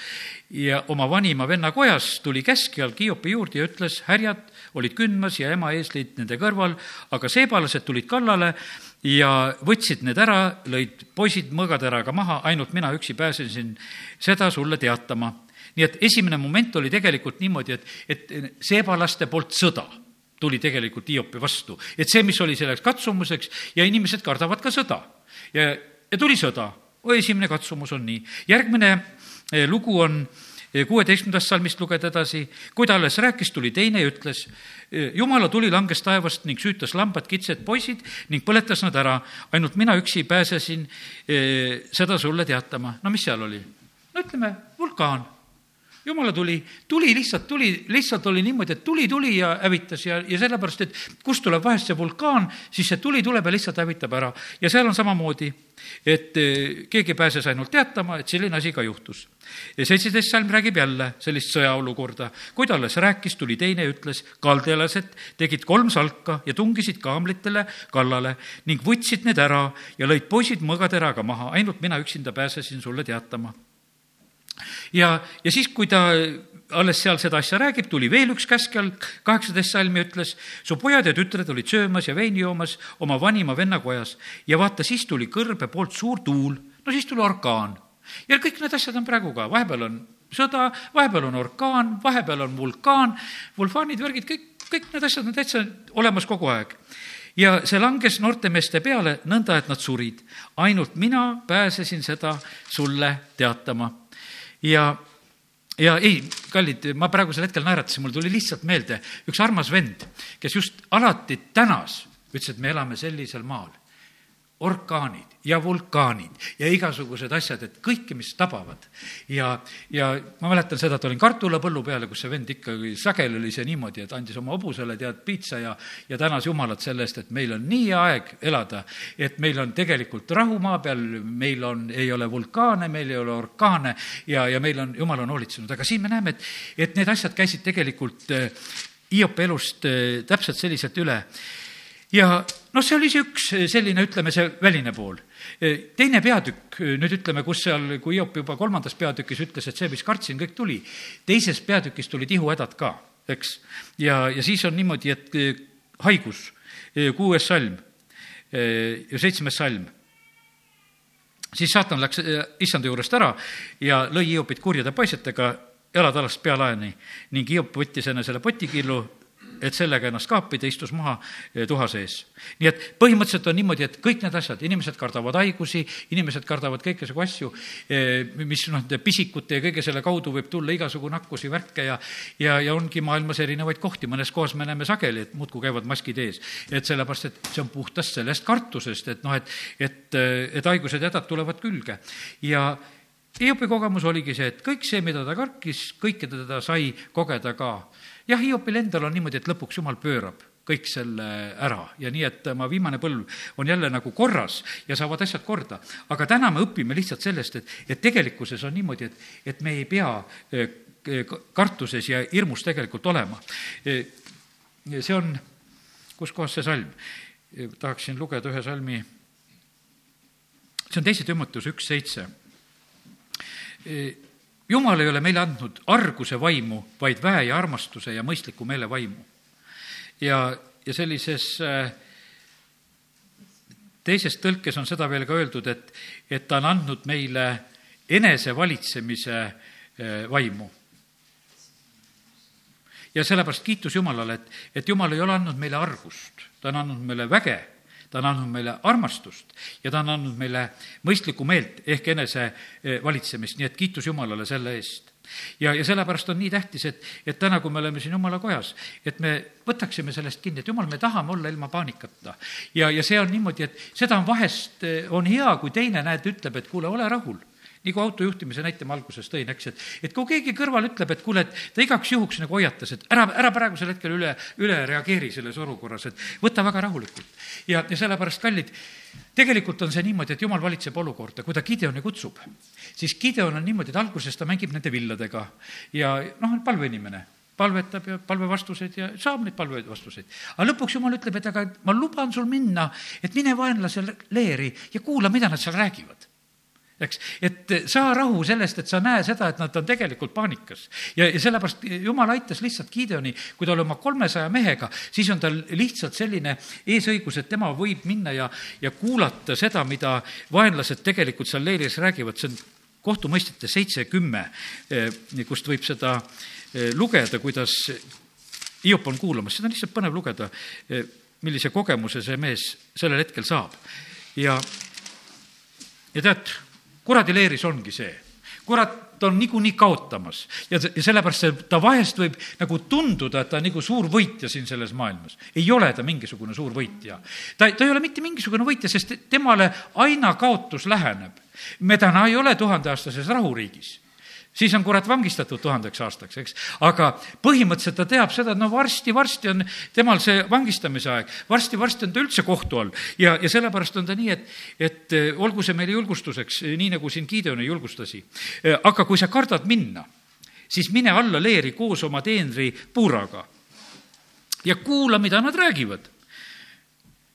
ja oma vanima venna kojas tuli käskjal Kiopi juurde ja ütles, härjad olid kündmas ja ema eeslid nende kõrval, aga seebalased tulid kallale ja võtsid need ära, lõid poisid mõõgateraga maha, ainult mina üksi pääsesin seda sulle teatama. nii et esimene moment oli tegelikult niimoodi, et, et seebalaste poolt sõda tuli tegelikult Hiopi vastu. et see, mis oli selleks katsumuseks ja inimesed kardavad ka sõda. ja, ja tuli sõda esimene katsumus on nii. järgmine eh, lugu on eh, kuueteistkümnendast salmist lugeda edasi, kui ta alles rääkis, tuli teine ja ütles, eh, jumala tuli langes taevast ning süütas lambad, kitsed, poisid ning põletas nad ära. ainult mina üksi pääsesin seda sulle teatama. no mis seal oli? no ütleme, vulkaan jumala tuli, tuli lihtsalt tuli, lihtsalt oli niimoodi, et tuli tuli ja hävitas ja, ja sellepärast, et kust tuleb vahest see vulkaan, siis see tuli tuleb ja lihtsalt hävitab ära. ja seal on samamoodi, et eh, keegi pääses ainult teatama, et selline asi ka juhtus. ja seitseteist salm räägib jälle sellist sõjaolukorda. kui ta alles rääkis, tuli teine ja ütles, kaldelased tegid kolm salka ja tungisid kaamlitele kallale ning võtsid need ära ja lõid poisid mõõgateraga maha, ainult mina üksinda pääsesin sulle teatama ja, ja siis, kui ta alles seal seda asja räägib, tuli veel üks käskjal, kaheksateist salmi ütles, su pojad ja tütred olid söömas ja veini joomas oma vanima venna kojas. Ja vaata, siis tuli kõrbe poolt suur tuul, no siis tuli orkaan. ja kõik need asjad on praegu ka, vahepeal on sõda, vahepeal on orkaan, vahepeal on vulkaan, vulkaanid, värgid, kõik, kõik need asjad on täitsa olemas kogu aeg. Ja see langes noorte meeste peale nõnda, et nad surid. ainult mina pääsesin seda sulle teatama ja ja ei, kallid, ma praegusel hetkel naeratasin, mul tuli lihtsalt meelde üks armas vend, kes just alati tänas, ütles, et me elame sellisel maal. Orkaanid ja vulkaanid ja igasugused asjad, et kõike, mis tabavad. ja, ja ma mäletan seda, et olin kartulapõllu peal ja kus see vend ikkagi, sageli oli see niimoodi, et andis oma hobusele tead piitsa ja, ja tänas Jumalat selle eest, et meil on nii aeg elada, et meil on tegelikult rahu maa peal, meil on, ei ole vulkaane, meil ei ole orkaane ja, ja meil on, Jumal on hoolitsenud, aga siin me näeme, et, et need asjad käisid tegelikult Hiopi elust täpselt selliselt üle ja noh, see oli see üks selline, ütleme, see väline pool. teine peatükk, nüüd ütleme, kus seal, kui Hiop juba kolmandas peatükis ütles, et see, mis kartsin, kõik tuli, teises peatükis tulid ihuhädad ka, eks. ja, ja siis on niimoodi, et eh, haigus, eh, kuues salm eh, ja seitsmes salm siis saatan läks issanda juurest ära ja lõi Hiopit kurjade paistetega jalatalast pealaeni ning Hiop võttis enne selle potikillu et sellega ennast kaapida, istus maha eh, tuha sees. nii et põhimõtteliselt on niimoodi, et kõik need asjad, inimesed kardavad haigusi, inimesed kardavad kõiksugu asju, eh, mis noh, nende pisikute ja kõige selle kaudu võib tulla igasugu nakkusi, värke ja ja, ja ongi maailmas erinevaid kohti, mõnes kohas me näeme sageli, et muudkui käivad maskid ees. et sellepärast, et see on puhtast sellest kartusest, et noh, et, et, et haigused ja hädad tulevad külge ja Hiopi kogemus oligi see, et kõik see, mida ta karkis, kõike teda sai kogeda ka jah, Hiopil endal on niimoodi, et lõpuks jumal pöörab kõik selle ära ja nii, et oma viimane põlv on jälle nagu korras ja saavad asjad korda. aga täna me õpime lihtsalt sellest, et, et tegelikkuses on niimoodi, et, et me ei pea eh, kartuses ja hirmus tegelikult olema. Eh, see on, kus kohas see salm? Eh, tahaksin lugeda ühe salmi, see on teise Timoteuse üks seitse jumal ei ole meile andnud arguse vaimu, vaid väe ja armastuse ja mõistliku meele vaimu. ja, ja sellises äh, teises tõlkes on seda veel ka öeldud, et, et ta on andnud meile enesevalitsemise eh, vaimu. ja sellepärast kiitus Jumalale, et, et Jumal ei ole andnud meile argust, ta on andnud meile väge, ta on andnud meile armastust ja ta on andnud meile mõistlikku meelt ehk enesevalitsemist, nii et kiitus Jumalale selle eest. Ja, ja sellepärast on nii tähtis, et, et täna, kui me oleme siin jumala kojas, et me võtaksime sellest kinni, et jumal, me tahame olla ilma paanikata. ja, ja see on niimoodi, et seda on vahest, on hea, kui teine, näed, ütleb, et kuule, ole rahul kui autojuhtimise näite ma alguses tõin, eks, et, et kui keegi kõrval ütleb, et kuule, et ta igaks juhuks nagu hoiatas, et ära, ära praegusel hetkel üle, üle reageeri selles olukorras, et võta väga rahulikult. ja, ja sellepärast, kallid, tegelikult on see niimoodi, et jumal valitseb olukorda, kui ta Gideoni kutsub, siis Gideon on niimoodi, et alguses ta mängib nende villadega ja noh, palveinimene palvetab ja palvevastuseid ja saab neid palvevastuseid. aga lõpuks jumal ütleb, et aga ma luban sul minna, et mine vaenlasele leeri ja kuula, mida nad seal räägivad eks, et saa rahu sellest, et sa näe seda, et nad on tegelikult paanikas. ja, ja sellepärast jumal aitas lihtsalt Gideoni, kui ta oli oma kolmesaja mehega, siis on tal lihtsalt selline eesõigus, et tema võib minna ja, ja kuulata seda, mida vaenlased tegelikult seal leeris räägivad, see on kohtumõistjate seitse, kümme, eh, kust võib seda eh, lugeda, kuidas Hiop on kuulamas, seda on lihtsalt põnev lugeda, eh, millise kogemuse see mees sellel hetkel saab. ja, ja tead, kuradi leeris ongi see. kurat on niikuinii kaotamas ja, ja sellepärast see, ta vahest võib nagu tunduda, et ta on nagu suur võitja siin selles maailmas. ei ole ta mingisugune suur võitja. ta, ta ei ole mitte mingisugune võitja, sest temale aina kaotus läheneb. me täna ei ole tuhandeaastases rahuriigis siis on kurat vangistatud tuhandeks aastaks, eks. aga põhimõtteliselt ta teab seda, et no varsti-varsti on temal see vangistamise aeg, varsti-varsti on ta üldse kohtu all. ja, ja sellepärast on ta nii, et, et eh, olgu see meile julgustuseks, eh, nii nagu siin Gideoni julgustasi. Eh, aga kui sa kardad minna, siis mine alla leeri koos oma teenri puuraga ja kuula, mida nad räägivad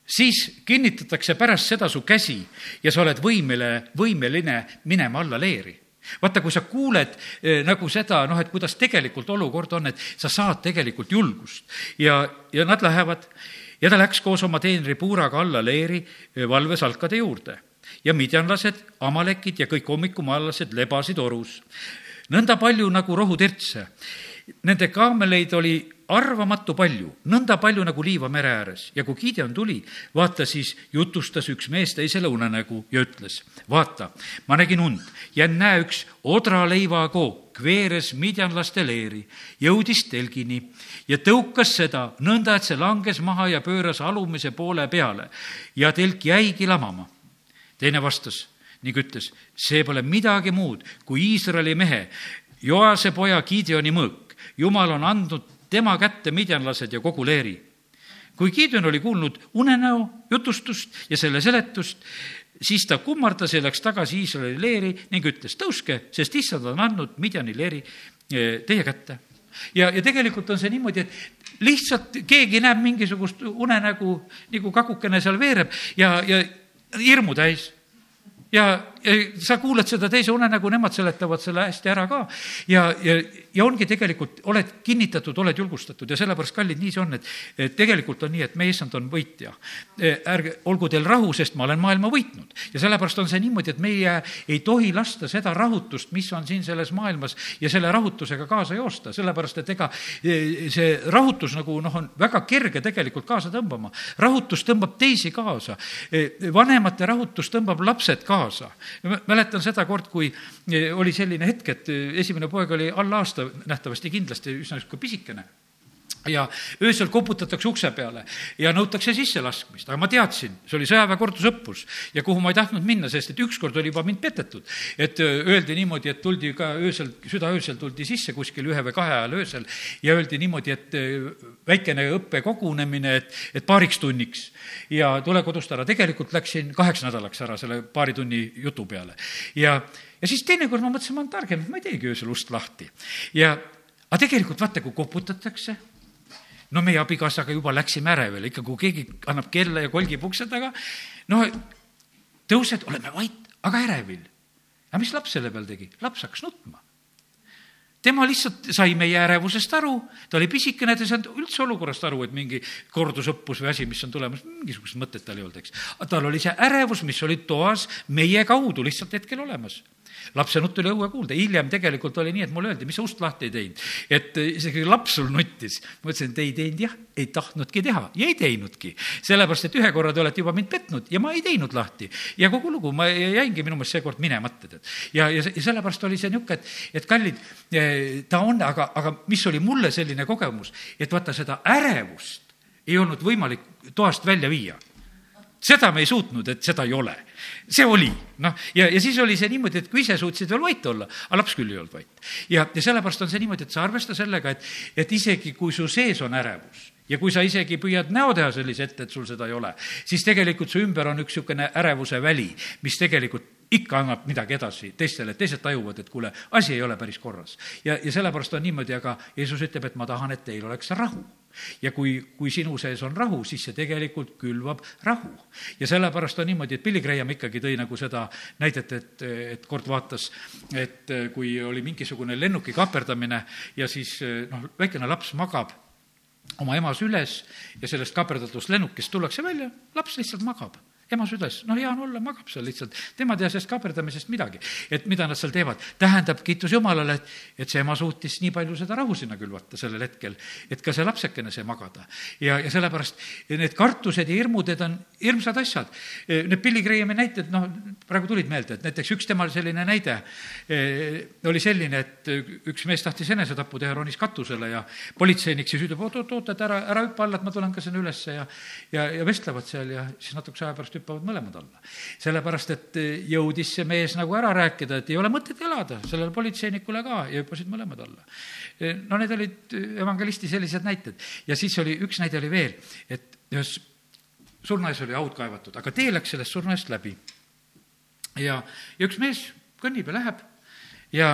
siis kinnitatakse pärast seda su käsi ja sa oled võimele, võimeline minema alla leeri vaata, kui sa kuuled eh, nagu seda, noh, et kuidas tegelikult olukord on, et sa saad tegelikult julgust ja, ja nad lähevad ja ta läks koos oma teenri puuraga alla leeri eh, valvesalkade juurde ja midjanlased, amalekid ja kõik hommikumaalased lebasid orus. nõnda palju nagu rohutirtse. Nende kaameleid oli arvamatu palju, nõnda palju nagu liiva mere ääres ja kui Gideon tuli, vaata siis jutustas üks mees teisele unenägu ja ütles, vaata, ma nägin und ja näe, üks odraleivakook veeres midjanlaste leeri, jõudis telgini ja tõukas seda nõnda, et see langes maha ja pööras alumise poole peale ja telk jäigi lamama. teine vastas ning ütles, see pole midagi muud kui Iisraeli mehe, Joase poja Gideoni mõõk. Jumal on andnud tema kätte midjanlased ja kogu leeri. kui Gideon oli kuulnud unenäo jutustust ja selle seletust, siis ta kummardas ja läks tagasi Iisraeli leeri ning ütles, tõuske, sest issand on andnud Midjani leeri eh, teie kätte. ja, ja tegelikult on see niimoodi, et lihtsalt keegi näeb mingisugust unenägu, nagu kakukene seal veereb ja, ja hirmu täis ja, ja sa kuuled seda teise unenägu, nemad seletavad selle hästi ära ka. ja, ja, ja ongi tegelikult, oled kinnitatud, oled julgustatud ja sellepärast, kallid, nii see on, et, et tegelikult on nii, et meie issand on võitja. E, ärge, olgu teil rahu, sest ma olen maailma võitnud. ja sellepärast on see niimoodi, et meie ei tohi lasta seda rahutust, mis on siin selles maailmas ja selle rahutusega kaasa joosta, sellepärast et ega e, see rahutus nagu noh, on väga kerge tegelikult kaasa tõmbama. rahutus tõmbab teisi kaasa. E, vanemate rahutus tõmbab lapsed kaasa. Mäletan seda kord, kui oli selline hetk, et esimene poeg oli alla aasta nähtavasti kindlasti üsna niisugune pisikene ja öösel koputatakse ukse peale ja nõutakse sisselaskmist, aga ma teadsin, see oli sõjaväe kordusõppus ja kuhu ma ei tahtnud minna, sest et ükskord oli juba mind petetud. et öeldi niimoodi, et tuldi ka öösel, südaöösel tuldi sisse kuskil ühe või kahe ajal öösel ja öeldi niimoodi, et väikene õppekogunemine, et, et paariks tunniks ja tule kodust ära. tegelikult läksin kaheks nädalaks ära selle paari tunni jutu peale ja ja siis teinekord ma mõtlesin, ma olen targem, ma ei teegi öösel ust lahti. ja, aga tegelikult vaata, kui koputatakse, no meie abikaasaga juba läksime ärevile, ikka kui keegi annab kella ja kolgib ukse taga, no tõused, oleme vait, aga ärevil. aga mis laps selle peal tegi? laps hakkas nutma tema lihtsalt sai meie ärevusest aru, ta oli pisikene, ta ei saanud üldse olukorrast aru, et mingi kordusõppus või asi, mis on tulemas, mingisugust mõtet tal ei olnud, eks. tal oli see ärevus, mis oli toas meie kaudu lihtsalt hetkel olemas lapse nutt oli õue kuulda, hiljem tegelikult oli nii, et mulle öeldi, mis sa ust lahti ei teinud. et isegi laps sul nuttis. ma ütlesin, et ei teinud jah, ei tahtnudki teha ja ei teinudki. sellepärast, et ühe korra te olete juba mind petnud ja ma ei teinud lahti. ja kogu lugu, ma jäingi minu meelest seekord minemata, tead. ja, ja, ja sellepärast oli see niisugune, et, et kallid, eh, ta on, aga, aga mis oli mulle selline kogemus, et vaata seda ärevust ei olnud võimalik toast välja viia seda me ei suutnud, et seda ei ole. see oli, noh, ja, ja siis oli see niimoodi, et kui ise suutsid veel vait olla, aga laps küll ei olnud vait. ja, ja sellepärast on see niimoodi, et sa arvesta sellega, et, et isegi kui su sees on ärevus ja kui sa isegi püüad näo teha sellise ette, et sul seda ei ole, siis tegelikult su ümber on üks niisugune ärevuse väli, mis tegelikult ikka annab midagi edasi teistele, teised tajuvad, et kuule, asi ei ole päris korras. ja, ja sellepärast on niimoodi, aga Jeesus ütleb, et ma tahan, et teil oleks rahu ja kui, kui sinu sees on rahu, siis see tegelikult külvab rahu. ja sellepärast on niimoodi, et Billy Graham ikkagi tõi nagu seda näidet, et, et kord vaatas, et kui oli mingisugune lennuki kaaperdamine ja siis noh, väikene laps magab oma ema süles ja sellest kaaperdatud lennukist tullakse välja, laps lihtsalt magab ema südames, no hea on olla, magab seal lihtsalt, tema ei tea sellest kaaperdamisest midagi. et mida nad seal teevad, tähendab, kiitus Jumalale, et, et see ema suutis nii palju seda rahu sinna külvata sellel hetkel, et ka see lapsekene sai magada. ja, ja sellepärast need kartused ja hirmud, need on hirmsad asjad. Need Billy Grahami näited, noh, praegu tulid meelde, et näiteks üks temal selline näide eh, oli selline, et üks mees tahtis enesetappu teha, ronis katusele ja politseinik siis ütleb, oot-oot-oot, et ära, ära hüppa alla, et ma tulen ka sinna ülesse ja ja, ja vestlevad seal ja siis natukese aja pärast hüppavad mõlemad alla. sellepärast, et jõudis see mees nagu ära rääkida, et ei ole mõtet elada, sellele politseinikule ka ja hüppasid mõlemad alla. no need olid evangelisti sellised näited ja siis oli, üks näide oli veel, et ühes surnuaias oli haud kaevatud, aga tee läks sellest surnuaiast läbi. ja, ja üks mees kõnnib ja läheb ja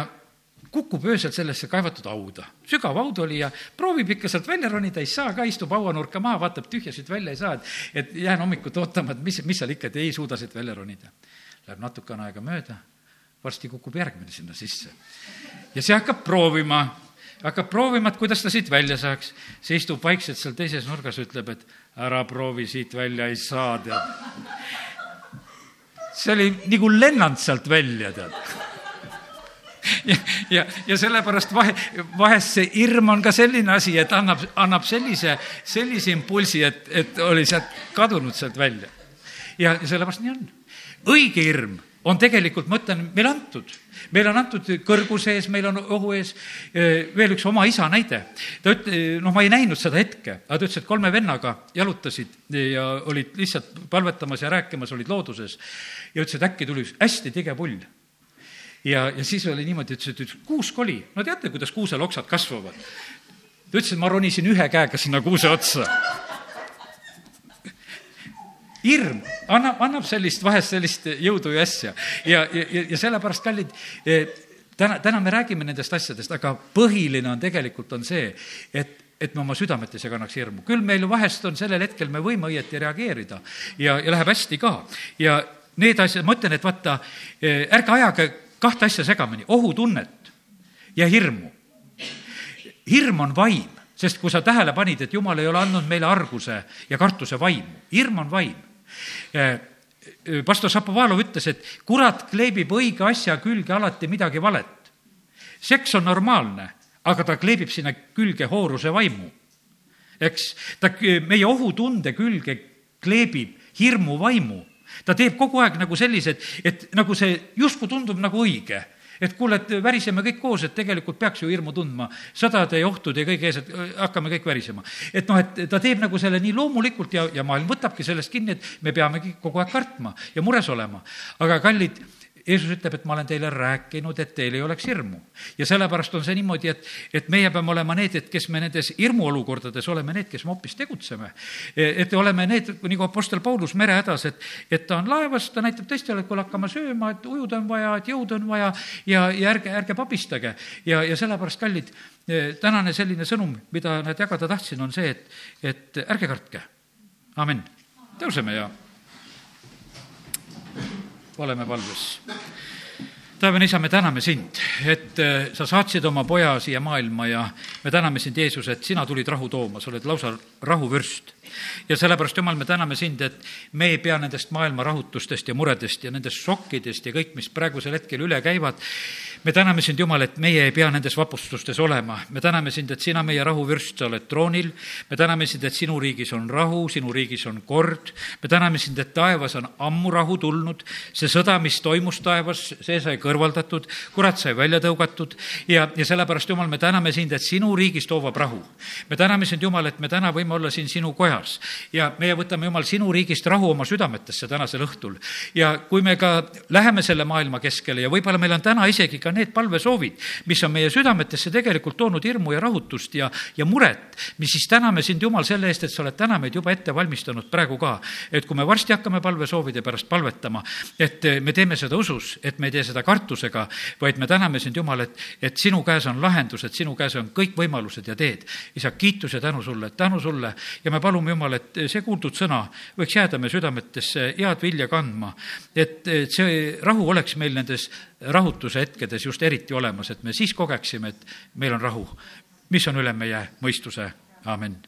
kukub öösel sellesse kaevatud hauda. sügav haud oli ja proovib ikka sealt välja ronida, ei saa ka, istub hauanurka maha, vaatab tühja, siit välja ei saa, et, et jään hommikut ootama, et mis, mis seal ikka, et ei suuda siit välja ronida. Läheb natukene aega mööda, varsti kukub järgmine sinna sisse. ja see hakkab proovima, hakkab proovima, et kuidas ta siit välja saaks. see istub vaikselt seal teises nurgas, ütleb, et ära proovi, siit välja ei saa, tead. see oli nagu lennanud sealt välja, tead ja, ja, ja sellepärast vahe, vahest see hirm on ka selline asi, et annab, annab sellise, sellise impulsi, et, et oli sealt kadunud sealt välja. ja, sellepärast nii on. õige hirm on tegelikult, ma ütlen, meile antud. meil on antud kõrguse ees, meil on ohu ees. veel üks oma isa näide. ta üt-, noh, ma ei näinud seda hetke, aga ta ütles, et kolme vennaga jalutasid ja olid lihtsalt palvetamas ja rääkimas, olid looduses. ja ütles, et äkki tuli üks hästi tige pull ja, ja siis oli niimoodi, ütles, et kuusk oli, no teate, kuidas kuusel oksad kasvavad? ta ütles, et ma ronisin ühe käega sinna kuuse otsa. hirm annab, annab sellist, vahest sellist jõudu ja asja ja, ja, ja sellepärast, kallid, eh, täna, täna me räägime nendest asjadest, aga põhiline on tegelikult, on see, et et me oma südametes ei kannaks hirmu. küll meil vahest on sellel hetkel, me võime õieti reageerida ja, ja läheb hästi ka. ja need asjad, ma ütlen, et vaata, eh, ärge ajage kahte asja segamini, ohutunnet ja hirmu. hirm on vaim, sest kui sa tähele panid, et jumal ei ole andnud meile arguse ja kartuse vaimu, hirm on vaim. pastor Šapovalov ütles, et kurat kleebib õige asja külge alati midagi valet. seks on normaalne, aga ta kleebib sinna külge hooruse vaimu. eks ta meie ohutunde külge kleebib hirmu vaimu ta teeb kogu aeg nagu sellised, et nagu see justkui tundub nagu õige et kuule, et väriseme kõik koos, et tegelikult peaks ju hirmu tundma sõdade ja ohtude ja kõige ees, et hakkame kõik värisema. et noh, et ta teeb nagu selle nii loomulikult ja, ja maailm võtabki sellest kinni, et me peamegi kogu aeg kartma ja mures olema. aga kallid, Jeesus ütleb, et ma olen teile rääkinud, et teil ei oleks hirmu. ja sellepärast on see niimoodi, et, et meie peame olema need, et kes me nendes hirmuolukordades oleme need, kes me hoopis tegutseme. et oleme need, nagu Apostel Paulus merehädas, et, et ta on laevas, ta näitab teistele, et kuule, hakkame sööma, et ujuda on vaja, et jõudu on vaja ja, ja ärge, ärge pabistage. ja, ja sellepärast, kallid, tänane selline sõnum, mida nad jagada tahtsin, on see, et, et ärge kartke. amin. tõuseme ja oleme palves. taevane isa, me täname sind, et äh, sa saatsid oma poja siia maailma ja me täname sind, Jeesus, et sina tulid rahu tooma, sa oled lausa rahuvürst. ja sellepärast, Jumal, me täname sind, et me ei pea nendest maailma rahutustest ja muredest ja nendest šokkidest ja kõik, mis praegusel hetkel üle käivad, me täname sind, Jumal, et meie ei pea nendes vapustustes olema. me täname sind, et sina, meie rahuvürst, sa oled troonil. me täname sind, et sinu riigis on rahu, sinu riigis on kord. me täname sind, et taevas on ammu rahu tulnud. see sõda, mis toimus taevas, see sai kõrvaldatud, kurat sai välja tõugatud ja, ja sellepärast, Jumal, me täname sind, et sinu riigis toovab rahu. me täname sind, Jumal, et me täna võime olla siin sinu kojas ja meie võtame, Jumal, sinu riigist rahu oma südametesse tänasel õhtul. ja kui me ka läheme selle maailma keskele ja võib-olla meil on täna isegi ka need palvesoovid, mis on meie südametesse tegelikult toonud hirmu ja rahutust ja, ja muret, mis siis täname sind, Jumal, selle eest, et sa oled täna meid juba ette valmistanud praegu ka. et kui me varsti hakkame palvesoovide pärast palvetama, et me teeme seda usus, et me ei tee seda kartusega, vaid me täname sind, Jumal, et, et sinu käes on lahendus, et sinu käes on kõik võimalused ja teed. isa, kiitus ja tänu sulle, tänu sulle ja me palume, Jumal, et see kuuldud sõna võiks jääda meie südametesse head vilja kandma. et see rahu oleks meil nendes rahutuse hetkedes just eriti olemas, et me siis kogeksime, et meil on rahu, mis on üle meie mõistuse, amin